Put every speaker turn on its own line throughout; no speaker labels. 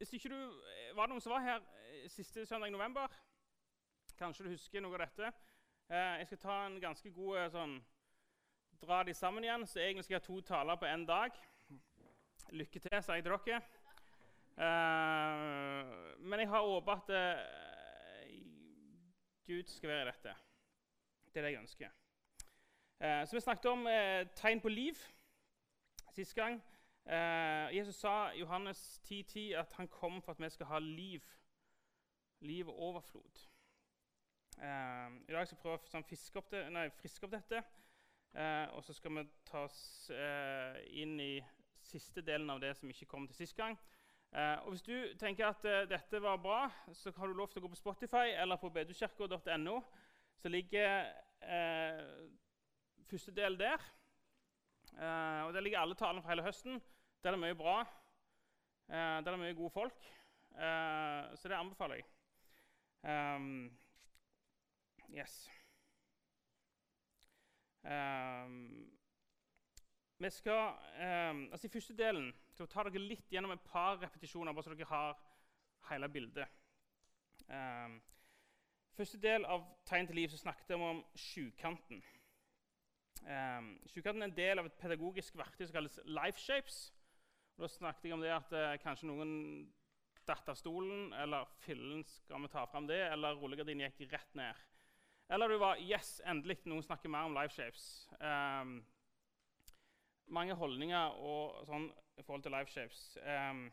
Hvis ikke du eh, var noen som var her eh, siste søndag i november, kanskje du husker noe av dette. Eh, jeg skal ta en ganske god sånn Dra de sammen igjen. Så egentlig skal jeg ha to taler på én dag. Lykke til, sier jeg til dere. men jeg har håpet at Gud skal være i dette. Det er det jeg ønsker. så vi snakket om tegn på liv sist gang. Eh, Jesus sa i Johannes 10,10 10, at han kom for at vi skal ha liv. Liv og overflod. Eh, I dag skal vi prøve å sånn, opp det, nei, friske opp dette. Eh, og så skal vi ta oss eh, inn i siste delen av det som ikke kom til sist gang. Eh, og Hvis du tenker at eh, dette var bra, så har du lov til å gå på Spotify eller på bedukirka.no. Så ligger første del der. Uh, og Der ligger alle talene fra hele høsten. Der er det mye bra. Uh, der er det mye gode folk. Uh, så det anbefaler jeg. Um, yes. Um, vi skal, um, altså I første delen skal vi ta dere litt gjennom et par repetisjoner, bare så dere har hele bildet. Um, første del av Tegn til liv så snakket vi om sjukanten. Um, er en del av et pedagogisk verktøy som kalles LifeShapes. Da snakket jeg om det at eh, kanskje noen datt av stolen, eller fillen skal vi ta fram det, eller rullegardinen gikk rett ned. Eller du var Yes, endelig noen snakker mer om LifeShapes. Um, mange holdninger og sånn i forhold til LifeShapes. Um,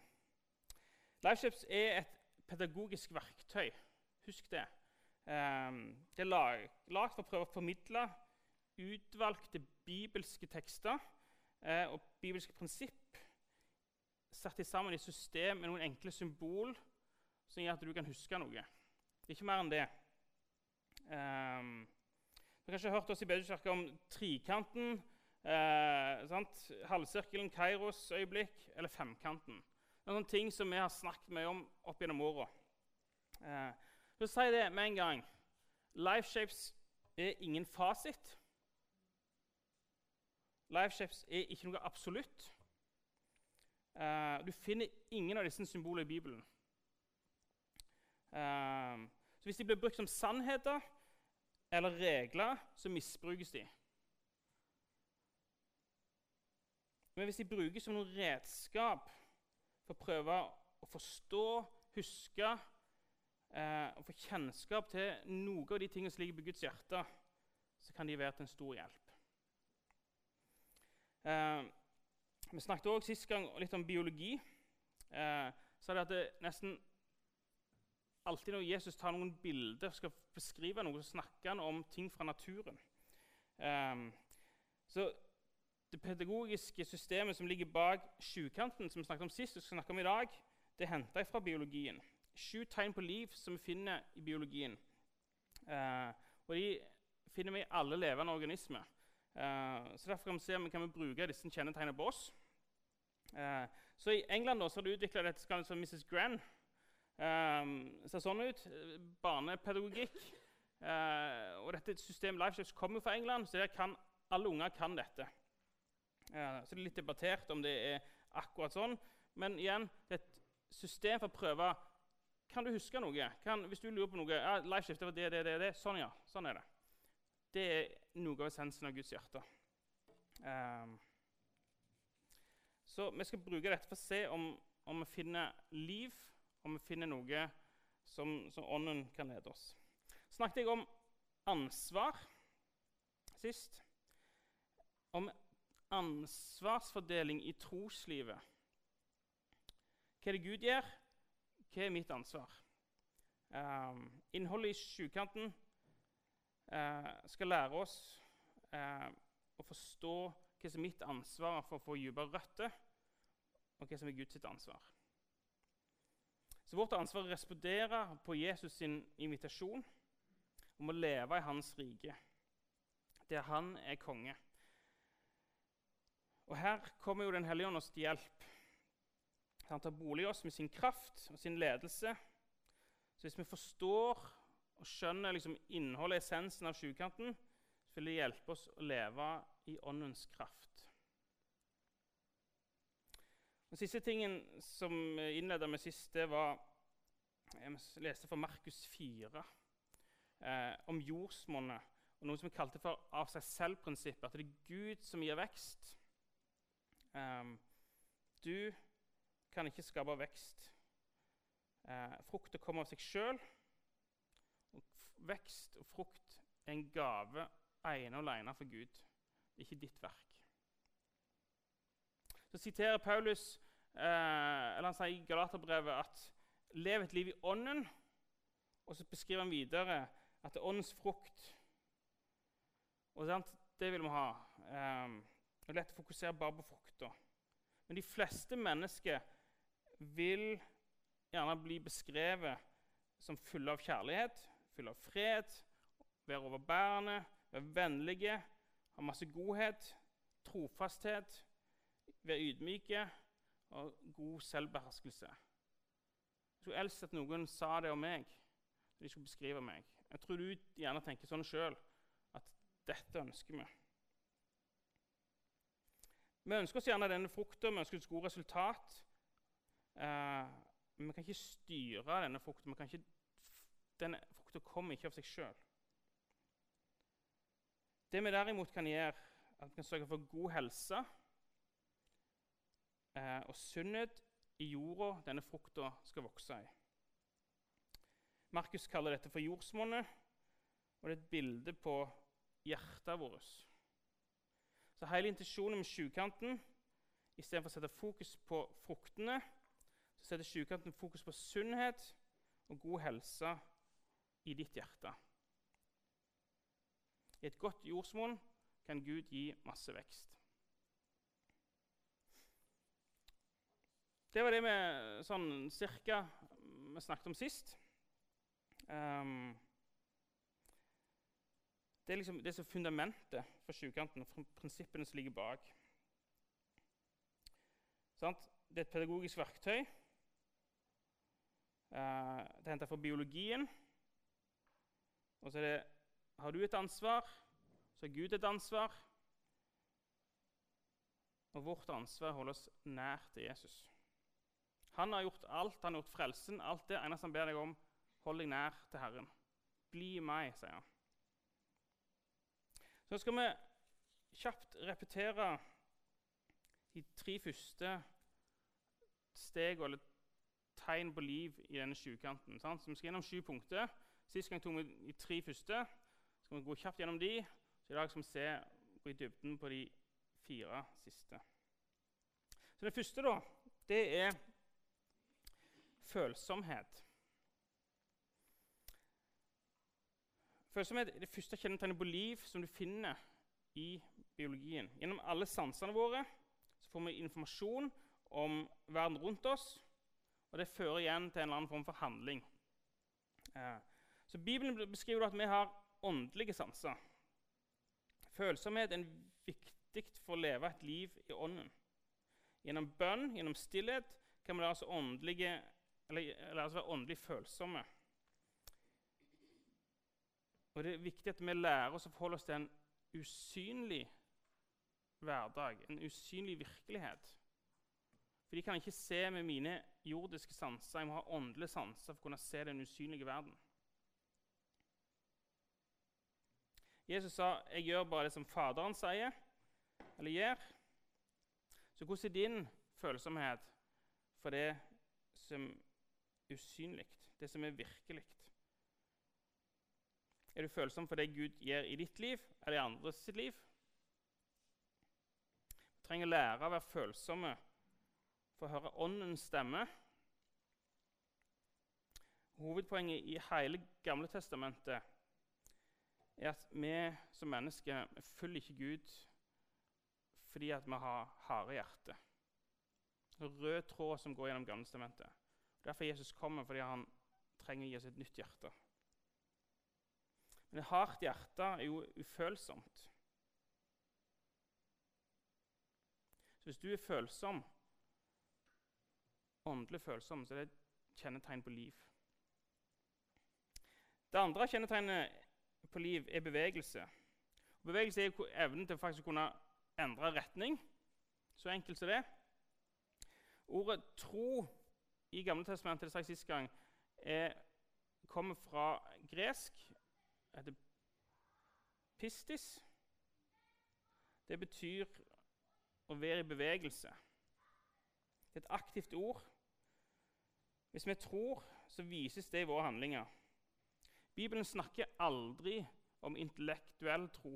LifeShapes er et pedagogisk verktøy. Husk det. Um, det er lagd for å prøve å formidle utvalgte bibelske tekster eh, og bibelske prinsipp satt sammen i system med noen enkle symbol som gjør at du kan huske noe. Det er ikke mer enn det. Um, du har kanskje hørt oss i Bedekirka om trikanten, eh, halvsirkelen, Kairos øyeblikk eller femkanten. Det er noen ting som vi har snakket mye om opp gjennom åra. Eh, for si det med en gang Life Shapes er ingen fasit. Lifeshapes er ikke noe absolutt. Uh, du finner ingen av disse symbolene i Bibelen. Uh, så Hvis de blir brukt som sannheter eller regler, så misbrukes de. Men hvis de brukes som noen redskap for å prøve å forstå, huske uh, og få kjennskap til noe av de tingene som ligger på Guds hjerte, så kan de være til en stor hjelp. Eh, vi snakket også sist gang litt om biologi. Eh, så er det at det nesten alltid når Jesus tar noen bilder skal beskrive noe, så snakker han om ting fra naturen. Eh, så det pedagogiske systemet som ligger bak sjukanten, som vi snakket om sist, og skal snakke om i dag, det er henta fra biologien. Sju tegn på liv som vi finner i biologien. Eh, og de finner vi i alle levende organismer. Uh, så Derfor kan vi se om vi kan bruke disse kjennetegnene på oss. Uh, så I England har de utvikla dette som Mrs. Gran. Det ser sånn ut. Barnepedagogikk. Og dette systemet Lifeshapes kommer fra England, så kan, alle unger kan dette. Så det er litt debattert om det er akkurat sånn. Men igjen, det er et system for å prøve Kan du huske noe? Kan, hvis du lurer på noe ja, Lifeshift, det var det, det, det, det. Sånn, ja. Sånn er det det er noe av essensen av Guds hjerte. Um, så vi skal bruke dette for å se om, om vi finner liv, om vi finner noe som, som Ånden kan lede oss. Snakket jeg om ansvar sist? Om ansvarsfordeling i troslivet. Hva er det Gud gjør? Hva er mitt ansvar? Um, innholdet i sjukanten eh, skal lære oss eh, å forstå hva som er mitt ansvar for å få dypere røtter, og hva som er Guds ansvar. Så Vårt ansvar er å respondere på Jesus' sin invitasjon om å leve i hans rike, der han er konge. Og Her kommer jo Den hellige ånd oss til hjelp. Han tar bolig i oss med sin kraft og sin ledelse. Så hvis vi forstår skjønner liksom innholdet, essensen av sjukanten, så vil det hjelpe oss å leve i åndens kraft. Den siste tingen som innleda med sist, det var Jeg leste fra Markus 4 eh, om jordsmonnet og noe som vi kalte for av seg selv-prinsippet. At det er Gud som gir vekst. Um, du kan ikke skape vekst. Eh, frukter kommer av seg sjøl. Vekst og frukt er en gave ene og alene for Gud. Ikke ditt verk. Så siterer Paulus eh, eller han sier i Galaterbrevet at lev et liv i ånden. Og så beskriver han videre at det er åndens frukt. Og sant, det vil vi ha. Eh, det er lett å fokusere bare på frukta. Men de fleste mennesker vil gjerne bli beskrevet som fulle av kjærlighet, fulle av fred, være overbærende, være vennlige, ha masse godhet, trofasthet, være ydmyke og god selvbeherskelse. Jeg skulle elske at noen sa det om meg når de skulle beskrive meg. Jeg tror du gjerne tenker sånn sjøl, at dette ønsker vi. Vi ønsker oss gjerne denne frukta, vi ønsker oss gode resultat. Eh, men vi kan ikke styre denne frukta. Denne frukta kommer ikke av seg sjøl. Det vi derimot kan gjøre, at vi kan sørge for god helse eh, og sunnhet i jorda denne frukta skal vokse i. Markus kaller dette for jordsmonnet, og det er et bilde på hjertet vårt. Så Hele intensjonen med sjukanten Istedenfor å sette fokus på fruktene, så setter sjukanten fokus på sunnhet og god helse i ditt hjerte. I et godt jordsmonn kan Gud gi masse vekst. Det var det vi sånn cirka vi snakket om sist. Um, det er liksom det som fundamentet for sjukanten, prinsippene som ligger bak. Sant? Det er et pedagogisk verktøy. Uh, det er henta fra biologien. Og så er det har du et ansvar, så har Gud et ansvar. Og vårt ansvar holder oss nær til Jesus. Han har gjort alt. Han har gjort frelsen. Alt det eneste han ber deg om, hold deg nær til Herren. Bli meg, sier han. Så skal vi kjapt repetere de tre første steg eller tegn på liv i denne sjukanten. Så vi skal gjennom sju punkter. Sist gang tok vi de tre første Så skal vi gå kjapt gjennom de, så I dag skal vi se, gå i dybden på de fire siste. Så Det første da, det er følsomhet. Følsomhet er det første kjennetegnet på liv som du finner i biologien. Gjennom alle sansene våre så får vi informasjon om verden rundt oss, og det fører igjen til en eller annen form for handling. Eh, så Bibelen beskriver at vi har åndelige sanser. Følsomhet er viktig for å leve et liv i ånden. Gjennom bønn, gjennom stillhet, kan vi altså åndelige, eller, la oss være åndelig følsomme. Og Det er viktig at vi lærer oss å forholde oss til en usynlig hverdag, en usynlig virkelighet. For de kan ikke se med mine jordiske sanser. Jeg må ha åndelige sanser for å kunne se den usynlige verden. Jesus sa 'Jeg gjør bare det som Faderen sier eller gjør'. Så hvordan er din følsomhet for det som er usynlig, det som er virkelig? Er du følsom for det Gud gjør i ditt liv eller i andres sitt liv? Vi trenger å lære å være følsomme for å høre Åndens stemme. Hovedpoenget i hele Gamle testamentet er at vi som mennesker vi følger ikke Gud fordi at vi har harde hjerte. En rød tråd som går gjennom Gammelstamentet. Derfor Jesus kommer, fordi han trenger å gi oss et nytt hjerte. Men et hardt hjerte er jo ufølsomt. Så hvis du er følsom, åndelig følsom, så er det et kjennetegn på liv. Det andre kjennetegnet på liv er bevegelse. Og bevegelse er evnen til å faktisk kunne endre retning. Så enkelt som det. Ordet tro i Gamle testamentet det sa sist gang, er, kommer fra gresk. heter pistis. Det betyr å være i bevegelse. Det er et aktivt ord. Hvis vi tror, så vises det i våre handlinger. Bibelen snakker aldri om intellektuell tro.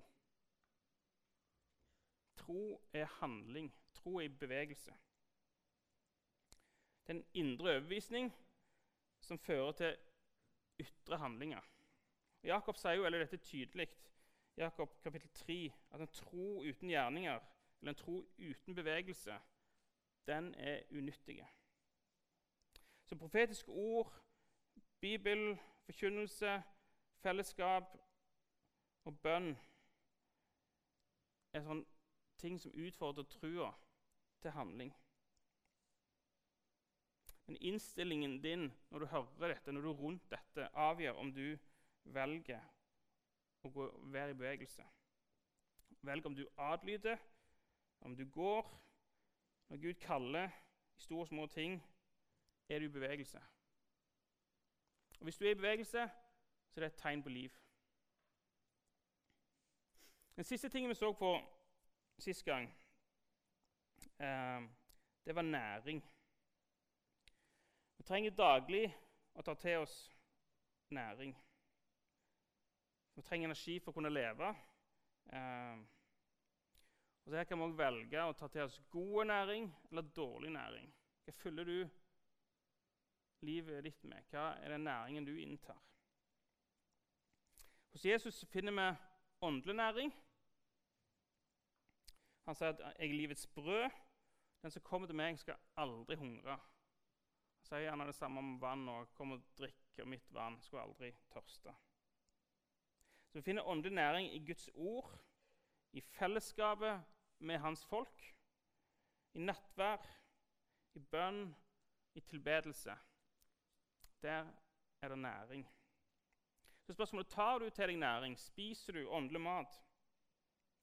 Tro er handling. Tro er i bevegelse. Det er en indre overbevisning som fører til ytre handlinger. Jakob sier jo eller dette tydelig Jakob kapittel 3 at en tro uten gjerninger, eller en tro uten bevegelse, den er unyttig. Så profetiske ord, Bibel, forkynnelse, fellesskap og bønn er sånn ting som utfordrer trua til handling. Men innstillingen din når du hører dette, når du er rundt dette, avgjør om du velger å gå, være i bevegelse. Velg om du adlyder, om du går. Når Gud kaller i store og små ting, er du i bevegelse. Og Hvis du er i bevegelse, så det er et tegn på liv. Den siste tingen vi så på sist gang, eh, det var næring. Vi trenger daglig å ta til oss næring. Vi trenger energi for å kunne leve. Eh, og Her kan vi òg velge å ta til oss god næring eller dårlig næring. Hva fyller du livet ditt med? Hva er den næringen du inntar? Hos Jesus finner vi åndelig næring. Han sier at 'jeg er livets brød'. Den som kommer til meg, skal aldri hungre Han sier gjerne det samme om vann og 'kom og drikk av mitt vann'. Skulle aldri tørste. Så Vi finner åndelig næring i Guds ord, i fellesskapet med hans folk, i nattvær, i bønn, i tilbedelse. Der er det næring. Så spørsmålet tar du til deg næring. Spiser du åndelig mat?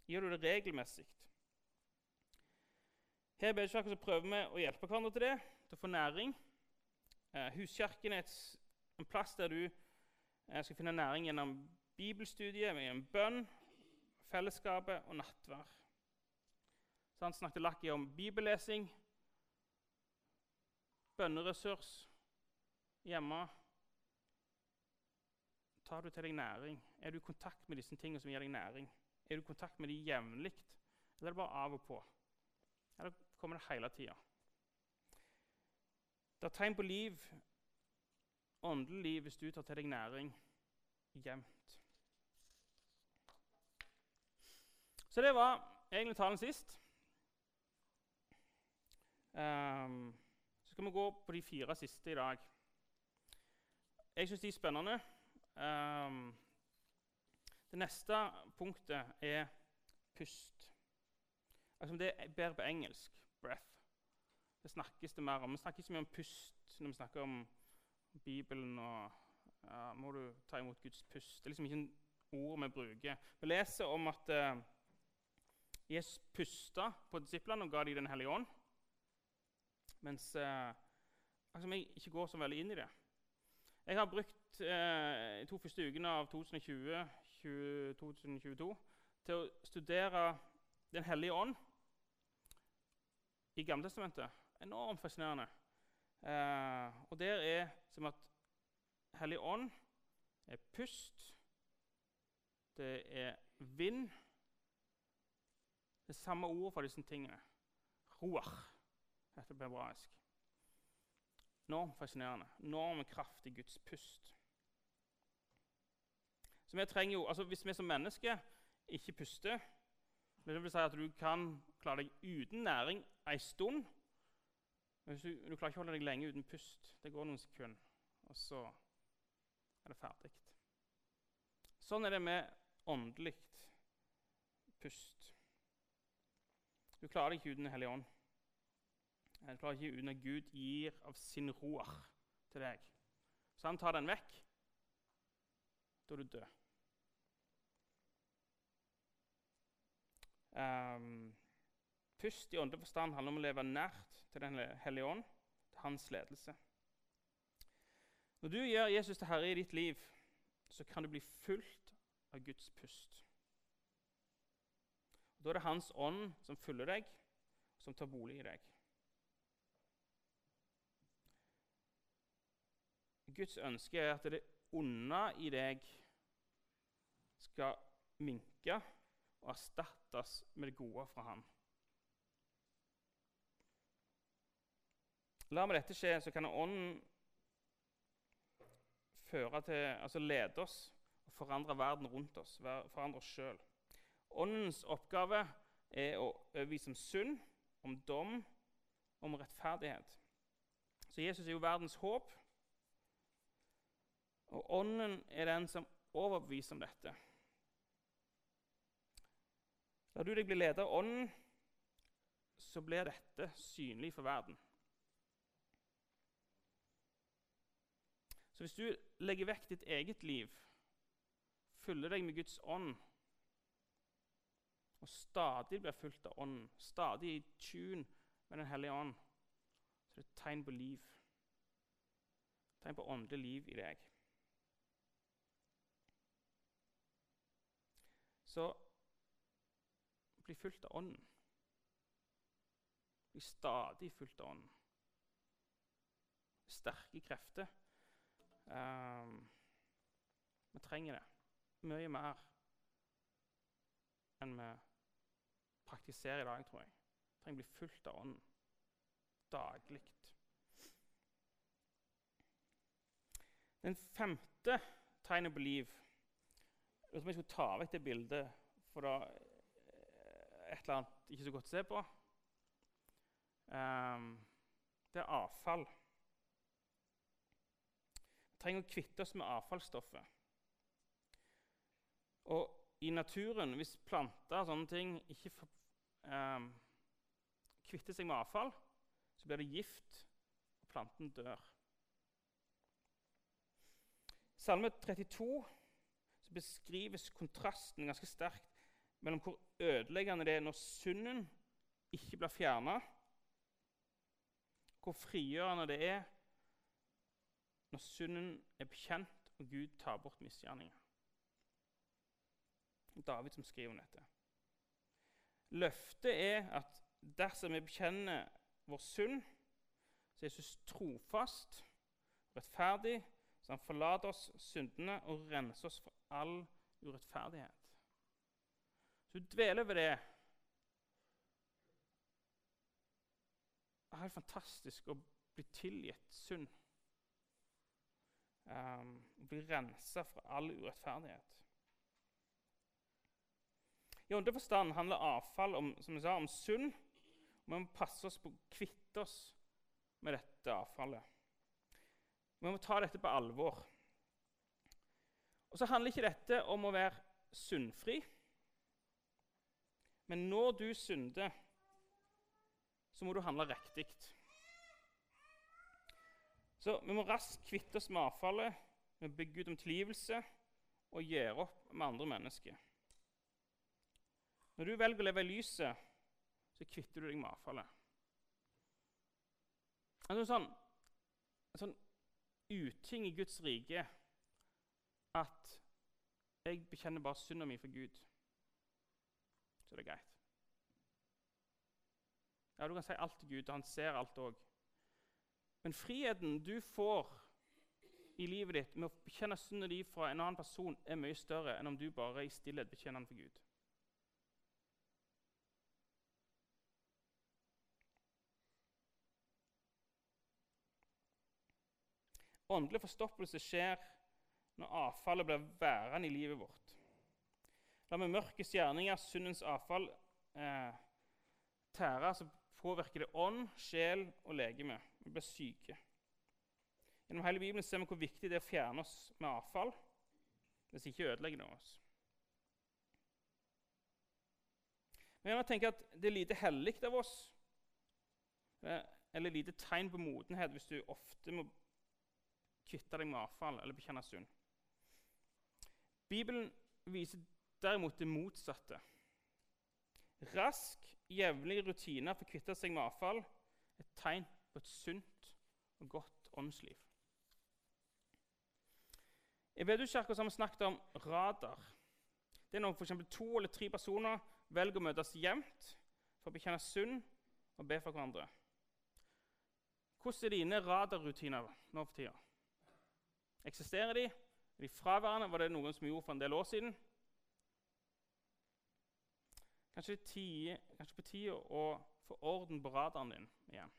Gjør du det regelmessig? Her i Bedekirken prøver vi å hjelpe hverandre til det, til å få næring. Eh, huskirken er et, en plass der du eh, skal finne næring gjennom bibelstudiet, gjennom bønn, fellesskapet og nattvær. Så han snakket Lakki om bibellesing, bønneressurs hjemme. Tar du til deg næring? Er du i kontakt med disse tingene som gir deg næring? Er du i kontakt med dem jevnlig, eller er det bare av og på? Eller kommer det hele tida? Det er tegn på liv, åndelig liv, hvis du tar til deg næring jevnt. Så det var egentlig talen sist. Um, så skal vi gå på de fire siste i dag. Jeg syns de er spennende. Um, det neste punktet er pust. Altså Det er bedre på engelsk. Breath. Det snakkes det mer om. Vi snakker ikke så mye om pust når vi snakker om Bibelen og ja, Må du ta imot Guds pust? Det er liksom ikke en ord vi bruker. Vi leser om at uh, Jesus pusta på disiplene og ga dem Den hellige ånd. Mens uh, altså, vi ikke går så veldig inn i det. Jeg har brukt uh, de to første ukene av 2020, 2022 til å studere Den hellige ånd i Gamletestamentet enormt fascinerende. Eh, og der er som at Hellig ånd er pust, det er vind Det er samme ord for disse tingene. Roar heter det på hebraisk. Enormt fascinerende. Enorm kraft i Guds pust. Så vi trenger jo, altså Hvis vi som mennesker ikke puster Det vil si at du kan klare deg uten næring en stund men du, du klarer ikke å holde deg lenge uten pust. Det går noen sekunder, og så er det ferdig. Sånn er det med åndelig pust. Du klarer deg ikke uten Den hellige ånd. Du klarer ikke uten at Gud gir av sin roer til deg. Så han tar den vekk. Da er du død. Um, pust i åndelig forstand handler om å leve nært til Den hellige ånd, til hans ledelse. Når du gjør Jesus til herre i ditt liv, så kan du bli fulgt av Guds pust. Og da er det Hans ånd som følger deg, som tar bolig i deg. Guds ønske er at det onde i deg skal minke og erstattes med det gode fra ham. La meg dette skje, så kan Ånden føre til, altså lede oss og forandre verden rundt oss, forandre oss sjøl. Åndens oppgave er å overbevise om synd, om dom, om rettferdighet. Så Jesus er jo verdens håp. Og Ånden er den som overbeviser om dette. Lar du deg bli ledet av Ånden, så blir dette synlig for verden. Så hvis du legger vekk ditt eget liv, fyller deg med Guds ånd og stadig blir fulgt av Ånden, stadig i tune med Den hellige ånd, så er det et tegn på liv. Tegn på åndelig liv i deg. Så bli fulgt av Ånden. Bli stadig fulgt av Ånden. Sterke krefter. Um, vi trenger det mye mer enn vi praktiserer i dag, tror jeg. Vi trenger å bli fulgt av Ånden daglig. Den femte tegnet på liv Jeg skulle ta vekk det bildet, for da eller annet ikke så godt å se på. Um, det er avfall. Vi trenger å kvitte oss med avfallsstoffet. Og i naturen, hvis planter og sånne ting ikke um, kvitter seg med avfall, så blir det gift, og planten dør. Salme 32 beskrives kontrasten ganske sterkt mellom hvor ødeleggende det er når synden ikke blir fjerna, hvor frigjørende det er når synden er bekjent og Gud tar bort misgjerninger. David som skriver om dette. Løftet er at dersom vi bekjenner vår synd, så er Jesus trofast, rettferdig, så han forlater oss syndene og renser oss for all urettferdighet. Så du dveler ved det. Det er helt fantastisk å bli tilgitt synd. Um, bli rensa fra all urettferdighet. I åndelig forstand handler avfall om, som jeg sa, om synd. Vi må passe oss på å kvitte oss med dette avfallet. Vi må ta dette på alvor. Og så handler ikke dette om å være syndfri. Men når du synder, så må du handle riktig. Så vi må raskt kvitte oss med avfallet, vi må bygge ut om tilgivelse og gjøre opp med andre mennesker. Når du velger å leve i lyset, så kvitter du deg med avfallet. En sånn, en sånn uting i Guds rike at jeg bekjenner bare synda mi for Gud, så det er greit. Ja, Du kan si alt til Gud, og han ser alt òg. Men friheten du får i livet ditt med å bekjenne synden din fra en annen person, er mye større enn om du bare i stillhet bekjenner den for Gud. Åndelig forstoppelse skjer når avfallet blir værende i livet vårt. La med mørkets gjerninger, syndens avfall, eh, tære, så påvirker det ånd, sjel og legeme. Vi blir syke. Gjennom hele Bibelen ser vi hvor viktig det er å fjerne oss med avfall hvis ikke ødelegger det oss. Men jeg tenker at det er lite hellig av oss, eh, eller lite tegn på modenhet, hvis du ofte må kvitte deg med avfall eller bekjenne synd. Bibelen viser derimot det motsatte. Rask, jevnlig rutiner for å kvitte seg med avfall et tegn på et sunt og godt åndsliv. I Vedukirka har vi snakket om radar. Det er når for to eller tre personer velger å møtes jevnt for å bekjenne synd og be for hverandre. Hvordan er dine radarrutiner nå for tida? Eksisterer de? Er de fraværende? Var det noen som gjorde for en del år siden? Kanskje er kanskje på tide å få orden på radaren din igjen.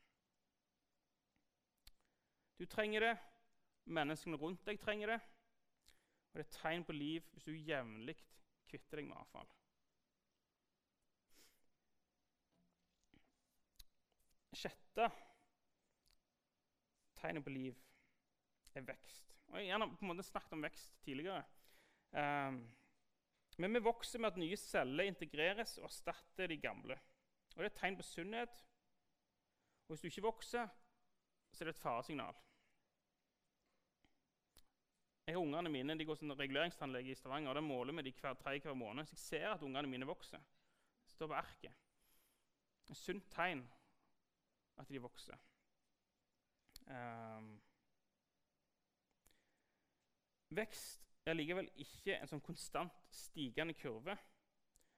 Du trenger det, menneskene rundt deg trenger det, og det er tegn på liv hvis du jevnlig kvitter deg med avfall. Sjette tegnet på liv er vekst. Og Jeg har gjerne på en måte snakket om vekst tidligere. Um, men vi vokser med at nye celler integreres og erstatter de gamle. Og Det er et tegn på sunnhet. Og hvis du ikke vokser, så er det et faresignal. Jeg har Ungene mine de går som reguleringstannlege i Stavanger. og Da måler vi de hver tredje hver måned. Så jeg ser at ungene mine vokser. Det står på arket. Et sunt tegn at de vokser. Um, vekst er likevel ikke en sånn konstant stigende kurve.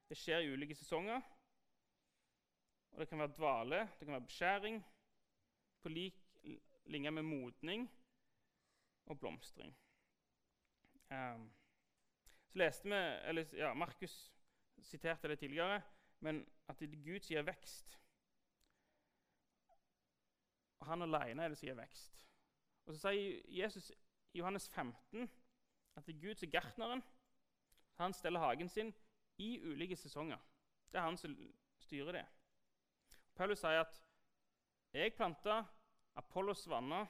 Det skjer i ulike sesonger. Og Det kan være dvale, det kan være beskjæring, på lik linje med modning og blomstring. Um, så leste vi, eller ja, Markus siterte det tidligere, men at Gud sier vekst. Og han alene er det gir vekst. Og Så sier Jesus i Johannes 15 at det er Gud som er gartneren. Han steller hagen sin i ulike sesonger. Det er han som styrer det. Paulus sier at 'jeg planta, Apollos vanna,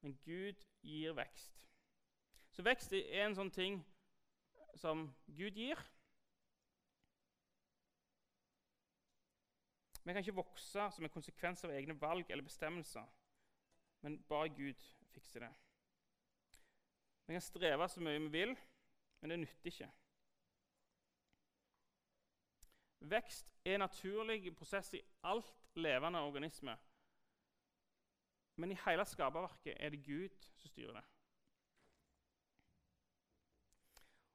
men Gud gir vekst'. Så vekst er en sånn ting som Gud gir. Vi kan ikke vokse som en konsekvens av egne valg eller bestemmelser, men bare Gud fikser det. Vi kan streve så mye vi vil, men det nytter ikke. Vekst er en naturlig prosess i alt levende organisme. Men i hele skaperverket er det Gud som styrer det.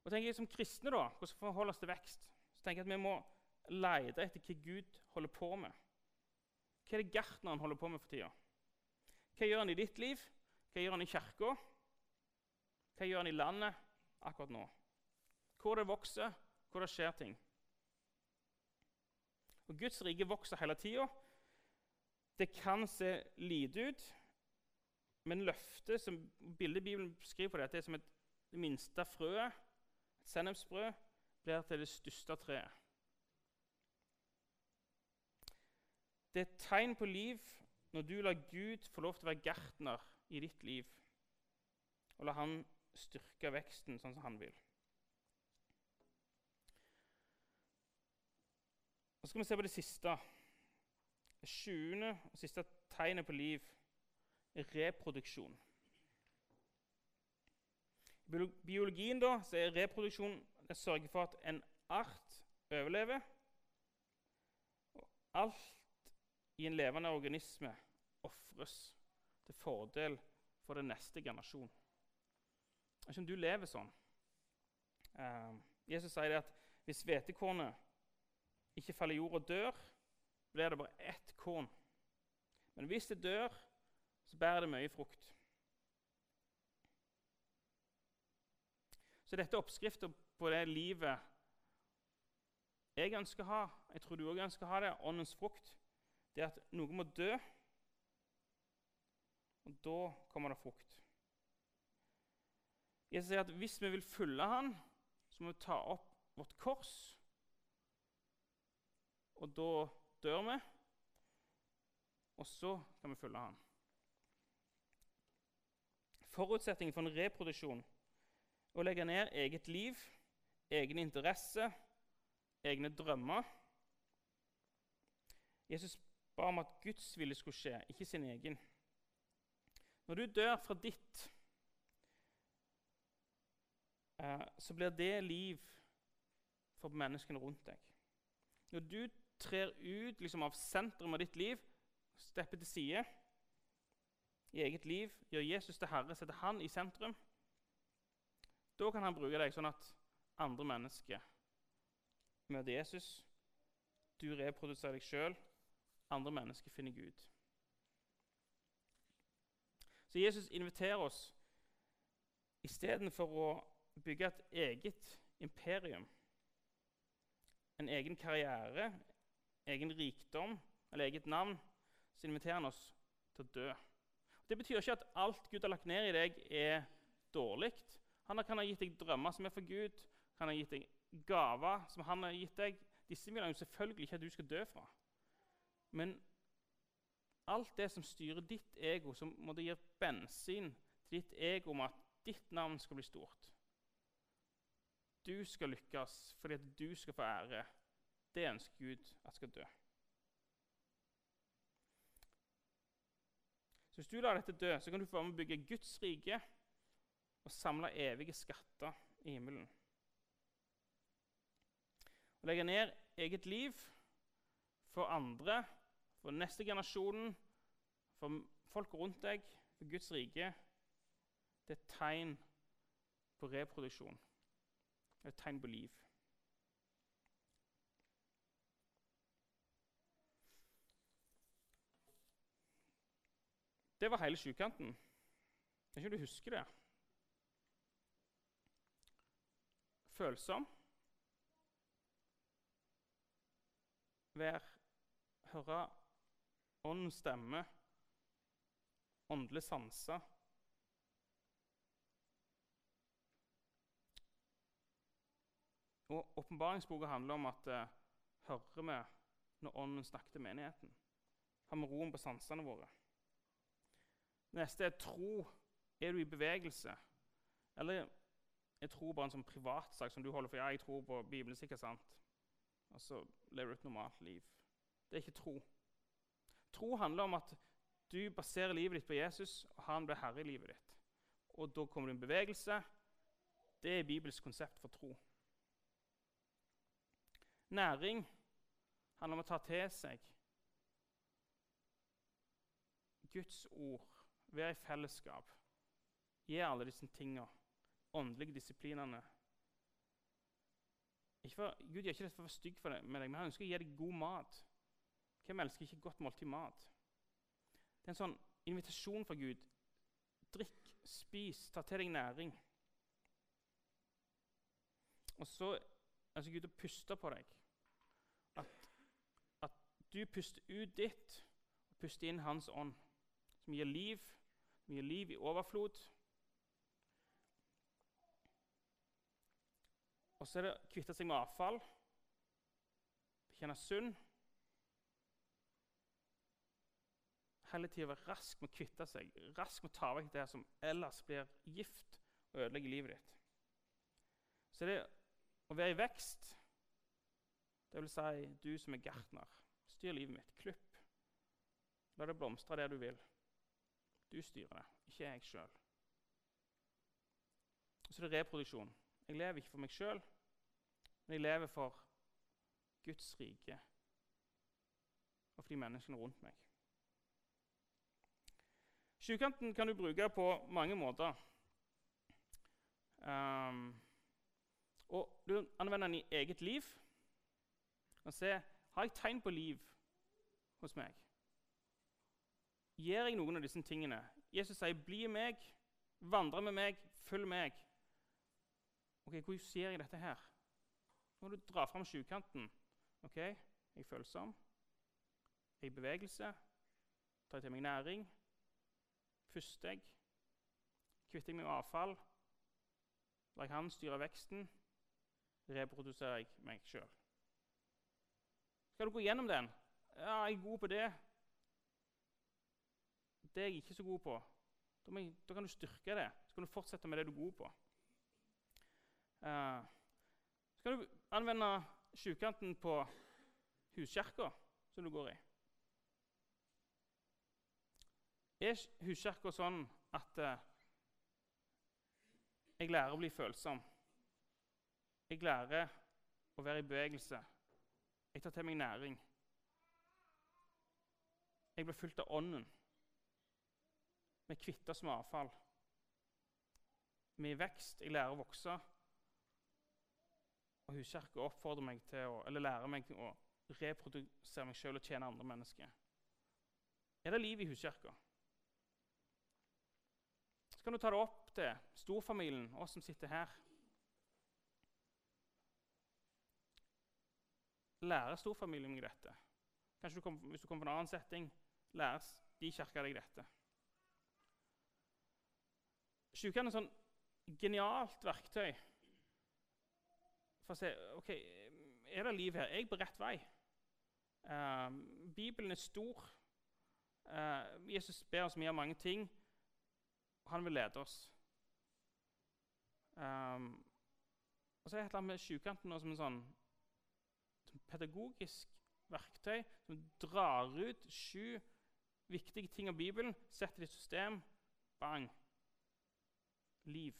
Og tenker jeg Som kristne, da, hvordan forholder vi oss til vekst, så tenker jeg at vi må lete etter hva Gud holder på med. Hva er det gartneren holder på med for tida? Hva gjør han i ditt liv? Hva gjør han i kirka? Hva gjør han i landet akkurat nå? Hvor det vokser, hvor det skjer ting. Og Guds rike vokser hele tida. Det kan se lite ut, men løftet som bildet Bibelen skriver på det, er som et, det minste frøet, et sennepsfrø, blir til det største treet. Det er et tegn på liv når du lar Gud få lov til å være gartner i ditt liv, og la Han styrke veksten sånn som han vil. Så skal vi se på det siste. Det sjuende og siste tegnet på liv er reproduksjon. I biologien da, så er reproduksjon det sørger for at en art overlever. Og alt i en levende organisme ofres til fordel for den neste generasjon. Ikke om du lever sånn. Uh, Jesus sier det at hvis hvetekornet ikke faller i jord og dør, blir det bare ett korn. Men hvis det dør, så bærer det mye frukt. Så dette er oppskriften på det livet jeg ønsker å ha, jeg tror du òg ønsker å ha det, åndens frukt, det er at noe må dø, og da kommer det frukt. Jesus sier at hvis vi vil følge han, så må vi ta opp vårt kors. Og da dør vi, og så kan vi følge han. Forutsetningen for en reproduksjon å legge ned eget liv, egne interesser, egne drømmer. Jesus ba om at Guds vilje skulle skje, ikke sin egen. Når du dør fra ditt så blir det liv for menneskene rundt deg. Når du trer ut liksom, av sentrum av ditt liv, stepper til side i eget liv, gjør Jesus til herre, setter han i sentrum, da kan han bruke deg sånn at andre mennesker møter Jesus. Du reproduserer deg sjøl. Andre mennesker finner Gud. Så Jesus inviterer oss istedenfor å bygge et eget imperium, en egen karriere, egen rikdom eller eget navn, så inviterer han oss til å dø. Det betyr ikke at alt Gud har lagt ned i deg, er dårlig. Han kan ha gitt deg drømmer som er for Gud, han har gitt deg gaver som han har gitt deg. Disse vil han jo selvfølgelig ikke at du skal dø fra. Men alt det som styrer ditt ego, som måtte gi bensin til ditt ego om at ditt navn skal bli stort Du skal lykkes fordi at du skal få ære. Det ønsker Gud at skal dø. Så Hvis du lar dette dø, så kan du få være med å bygge Guds rike og samle evige skatter i himmelen. Å legge ned eget liv for andre, for neste generasjon, for folk rundt deg, for Guds rike, det er et tegn på reproduksjon. Et tegn på liv. Det var hele sjukanten. Jeg vet ikke om du husker det. Følsom. Vær høre åndens stemme, åndelig sanse. Og Åpenbaringsboka handler om at eh, hører vi når Ånden snakker til menigheten? Har vi roen på sansene våre? Neste er tro. Er du i bevegelse? Eller er tro bare en sånn privatsak som du holder for? Ja, jeg tror på Bibelen, sikkert sant. Og så lever du et normalt liv. Det er ikke tro. Tro handler om at du baserer livet ditt på Jesus, og han blir herre i livet ditt. Og da kommer i en bevegelse. Det er Bibels konsept for tro. Næring handler om å ta til seg Guds ord være i fellesskap. gi alle disse tingene. Åndelige disiplinene. For, Gud gjør ikke dette for å være stygg med deg, men han ønsker å gi deg god mat. Hvem elsker ikke godt måltid mat? Det er en sånn invitasjon fra Gud. Drikk, spis, ta til deg næring. Og så ønsker Gud å puste på deg. Du puster ut ditt og puster inn Hans ånd, som gir liv som gir liv i overflod. Og så er det å kvitte seg med avfall, bekjenne synd. Hele tida være rask med å kvitte seg, rask med å ta vekk det som ellers blir gift og ødelegger livet ditt. Så det å være i vekst, det vil si du som er gartner, styr livet mitt. Klipp. La det blomstre der du vil. Du styrer det, ikke jeg sjøl. Så det er reproduksjon. Jeg lever ikke for meg sjøl, men jeg lever for Guds rike og for de menneskene rundt meg. Sjukanten kan du bruke på mange måter. Um, og Du anvender den i eget liv. Du kan se har jeg tegn på liv hos meg. Gjør jeg noen av disse tingene? Jesus sier, 'Bli meg, vandre med meg, følg meg'. Ok, Hvordan gjør jeg dette her? Nå må du dra fram sjukanten. Ok, Jeg er følsom. Jeg er i bevegelse. Tar jeg til meg næring? Puster jeg? Kvitter jeg meg med avfall? Lar jeg han styre veksten? Reproduserer jeg meg sjøl? Skal du gå gjennom den? Ja, jeg er god på det det er jeg ikke så god på. Da, jeg, da kan du styrke det. Så kan du fortsette med det du er god på. Uh, så kan du anvende sjukanten på huskirka som du går i. Er huskirka sånn at uh, jeg lærer å bli følsom? Jeg lærer å være i bevegelse. Jeg tar til meg næring. Jeg ble fylt av Ånden. Vi kvitter oss med avfall. Vi er i vekst. Jeg lærer å vokse. Og Huskirka oppfordrer meg til å, eller lærer meg til å reprodusere meg sjøl og tjene andre mennesker. Er det liv i Huskirka? Så kan du ta det opp til storfamilien, oss som sitter her. Lærer storfamilien meg dette? Kanskje du kom, Hvis du kommer på en annen setting, lærer de kirka deg dette. Sjukene er et sånn genialt verktøy for å se ok, er det liv her. Er jeg på rett vei? Eh, Bibelen er stor. Eh, Jesus ber oss mye om mange ting. Han vil lede oss. Eh, og så er det et eller annet med sjukanten som en sånn som pedagogisk verktøy som drar ut sju viktige ting av Bibelen, setter det i system. Bang! Liv.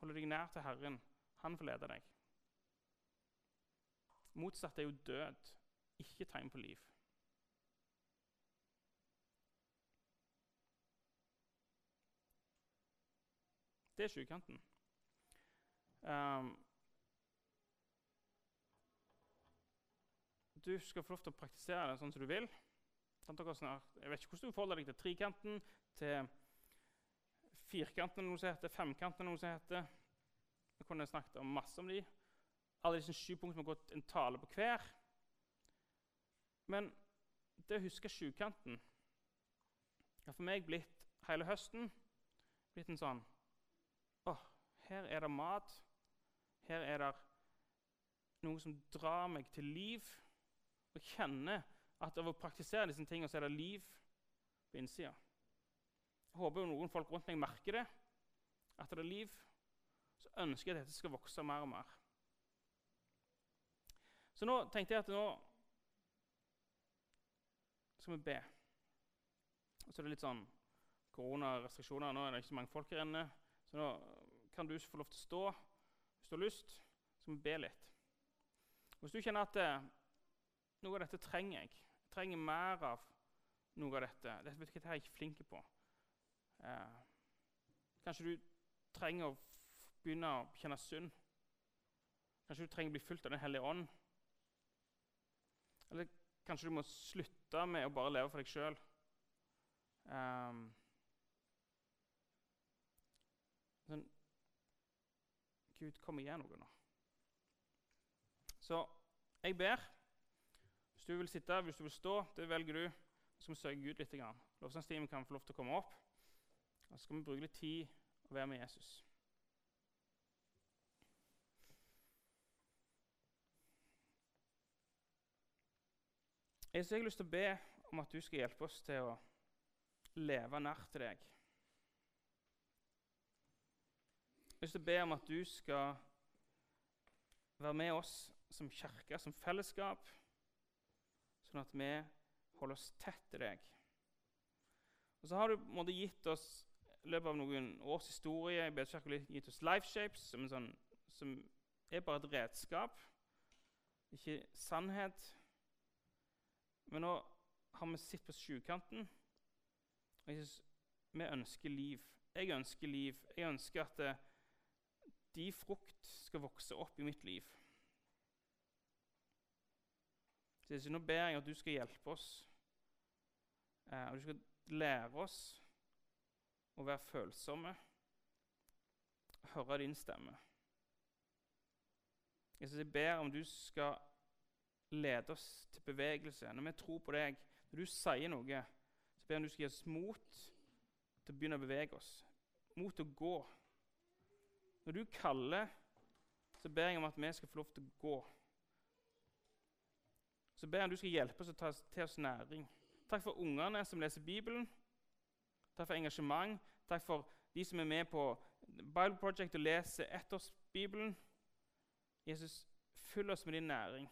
Holder deg nær til Herren. Han får lede deg. Motsatt er jo død, ikke tegn på liv. Det er sjukanten. Um, du skal få lov til å praktisere det sånn som du vil. Jeg vet ikke hvordan du forholder deg til trikanten, til firkanten, eller noe som heter, femkanten, noe som heter. Jeg kunne snakket om masse om de. Alle disse sju punktene har gått en tale på hver. Men det å huske sjukanten har for meg blitt hele høsten blitt en sånn Å, her er det mat. Her er det noe som drar meg til liv. Og kjenner at av å praktisere disse tingene, så er det liv på innsida. Jeg håper noen folk rundt meg merker det, at det er liv. Så ønsker jeg at dette skal vokse mer og mer. Så nå tenkte jeg at nå skal vi be. Og så er det litt sånn koronarestriksjoner. Nå er det ikke så mange folk her inne. Så nå kan du få lov til å stå hvis du har lyst. Så skal vi be litt. Hvis du kjenner at eh, noe av dette trenger jeg trenger mer av noe av dette Dette er jeg ikke flink på. Eh, kanskje du trenger å begynne å kjenne synd. Kanskje du trenger å bli fulgt av Den hellige ånd. Eller kanskje du må slutte med å bare leve for deg sjøl. Um, sånn Gud, kom og gjør noe nå. Så jeg ber. Du vil sitte, hvis du vil stå, det velger du. Så skal vi søke Gud litt. Lovsangsteamet kan få lov til å komme opp. Og så skal vi bruke litt tid og være med Jesus. Jeg har lyst til å be om at du skal hjelpe oss til å leve nær til deg. Jeg har lyst til å be om at du skal være med oss som kirke, som fellesskap, sånn at vi holder oss tett til deg. Og så har du måtte, gitt oss i løpet av noen års historie i Bedekirka gitt oss Lifeshapes, som, sånn, som er bare et redskap, ikke sannhet. Men nå har vi sett på sjukanten. Og jeg synes, vi ønsker liv. Jeg ønsker liv. Jeg ønsker at eh, de frukt skal vokse opp i mitt liv. Så Nå ber jeg at du skal hjelpe oss, eh, og du skal lære oss å være følsomme, høre din stemme. Jeg ber om du skal lede oss til bevegelse. Når vi tror på deg, når du sier noe, så ber jeg om du skal gi oss mot til å begynne å bevege oss. Mot til å gå. Når du kaller, så ber jeg om at vi skal få lov til å gå. Så ber jeg om du skal hjelpe oss å ta til oss næring. Takk for ungene som leser Bibelen. Takk for engasjement. Takk for de som er med på Bible Project og leser ettårsbibelen. Jesus, fyll oss med din næring.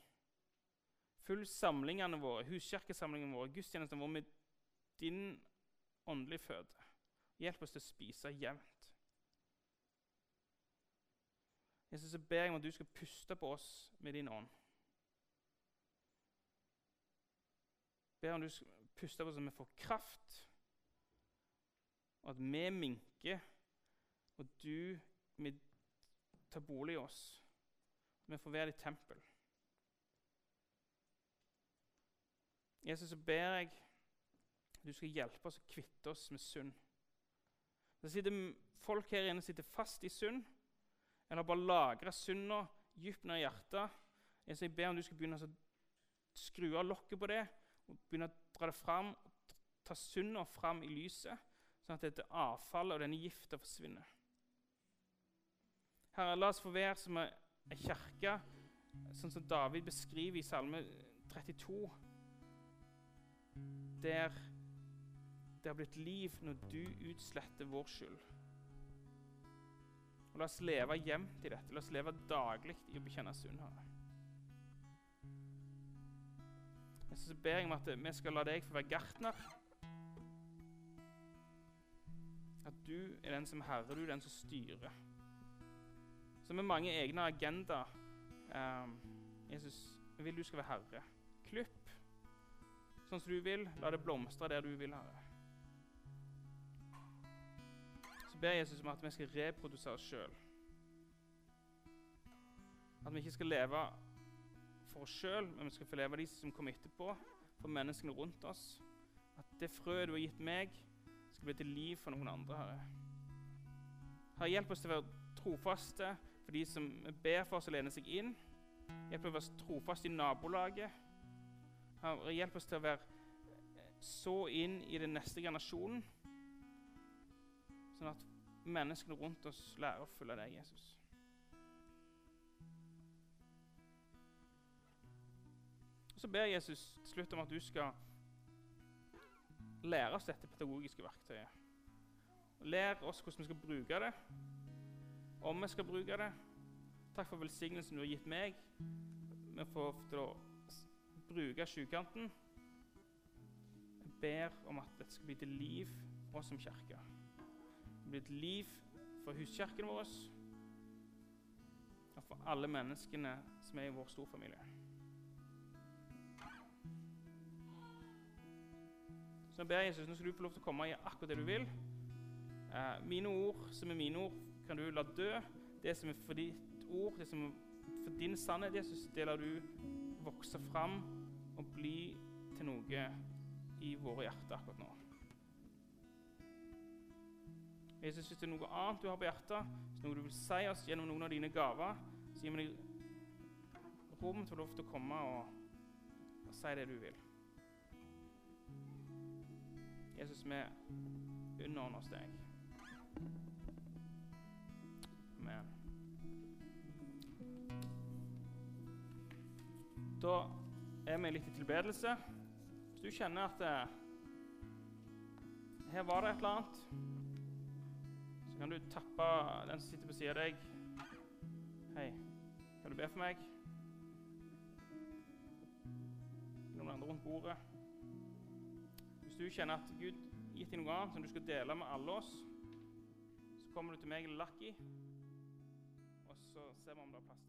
Fyll samlingene våre, huskirkesamlingene våre, gudstjenestene våre med din åndelige føde. Hjelp oss til å spise jevnt. Jesus, så ber jeg om at du skal puste på oss med din ånd. Ber om du skal puste på så vi får kraft, og at vi minker, og du vi tar bolig i oss. Vi får være ditt tempel. Jesus, så ber jeg du skal hjelpe oss å kvitte oss med synd. Det sitter folk her inne sitter fast i synd, eller bare lagra synda dypt ned i hjertet. Jeg ber om du skal begynne å skru av lokket på det og begynne å dra det fram, ta synda fram i lyset, sånn at dette avfallet og denne gifta forsvinner. Herre, la oss få være som ei kirke, sånn som David beskriver i Salme 32, der det har blitt liv når du utsletter vår skyld. Og La oss leve jevnt i dette. La oss leve daglig i å bekjenne synd, Herre. Så ber jeg om at vi skal la deg få være gartner. At du er den som herrer, du er den som styrer. Så med mange egne agendaer um, Jesus, jeg vil du skal være herre. Klipp sånn som du vil. La det blomstre der du vil, Herre. Så ber Jesus om at vi skal reprodusere oss sjøl. At vi ikke skal leve for oss sjøl, men vi skal få leve de som kommer etterpå, for menneskene rundt oss. At det frøet du har gitt meg, skal bli til liv for noen andre. Herre. Herre, hjelp oss til å være trofaste for de som ber for oss å lene seg inn. Hjelp oss til å være trofaste i nabolaget. Herre, hjelp oss til å være så inn i den neste generasjonen, sånn at menneskene rundt oss lærer å følge deg, Jesus. Så ber Jesus til slutt om at du skal lære oss dette pedagogiske verktøyet. Lær oss hvordan vi skal bruke det, om vi skal bruke det. Takk for velsignelsen du har gitt meg. Vi får til å bruke sjukanten. Jeg ber om at dette skal bli til liv for oss som kirke. Blir et liv for huskirken vår og for alle menneskene som er i vår storfamilie. Så jeg ber Jesus, nå skal du få lov til å komme og gjøre akkurat det du vil. Eh, mine ord som er mine ord, kan du la dø. Det som er for ditt ord, det som er for din sannhet, Jesus, det lar du vokse fram og bli til noe i våre hjerter akkurat nå. Jesus, hvis det er noe annet du har på hjertet, hvis noe du vil si oss gjennom noen av dine gaver, så gi meg rom til å lov til å komme og, og si det du vil. Jesus, vi underordner oss deg. Amen. Da er vi litt i tilbedelse. Hvis du kjenner at det, her var det et eller annet, så kan du tappe den som sitter på siden av deg. Hei, kan du be for meg? Noen andre rundt bordet? Hvis du kjenner at Gud gitt deg noe annet som du skal dele med alle oss, så kommer du til meg Lucky, og så ser vi om det er plass.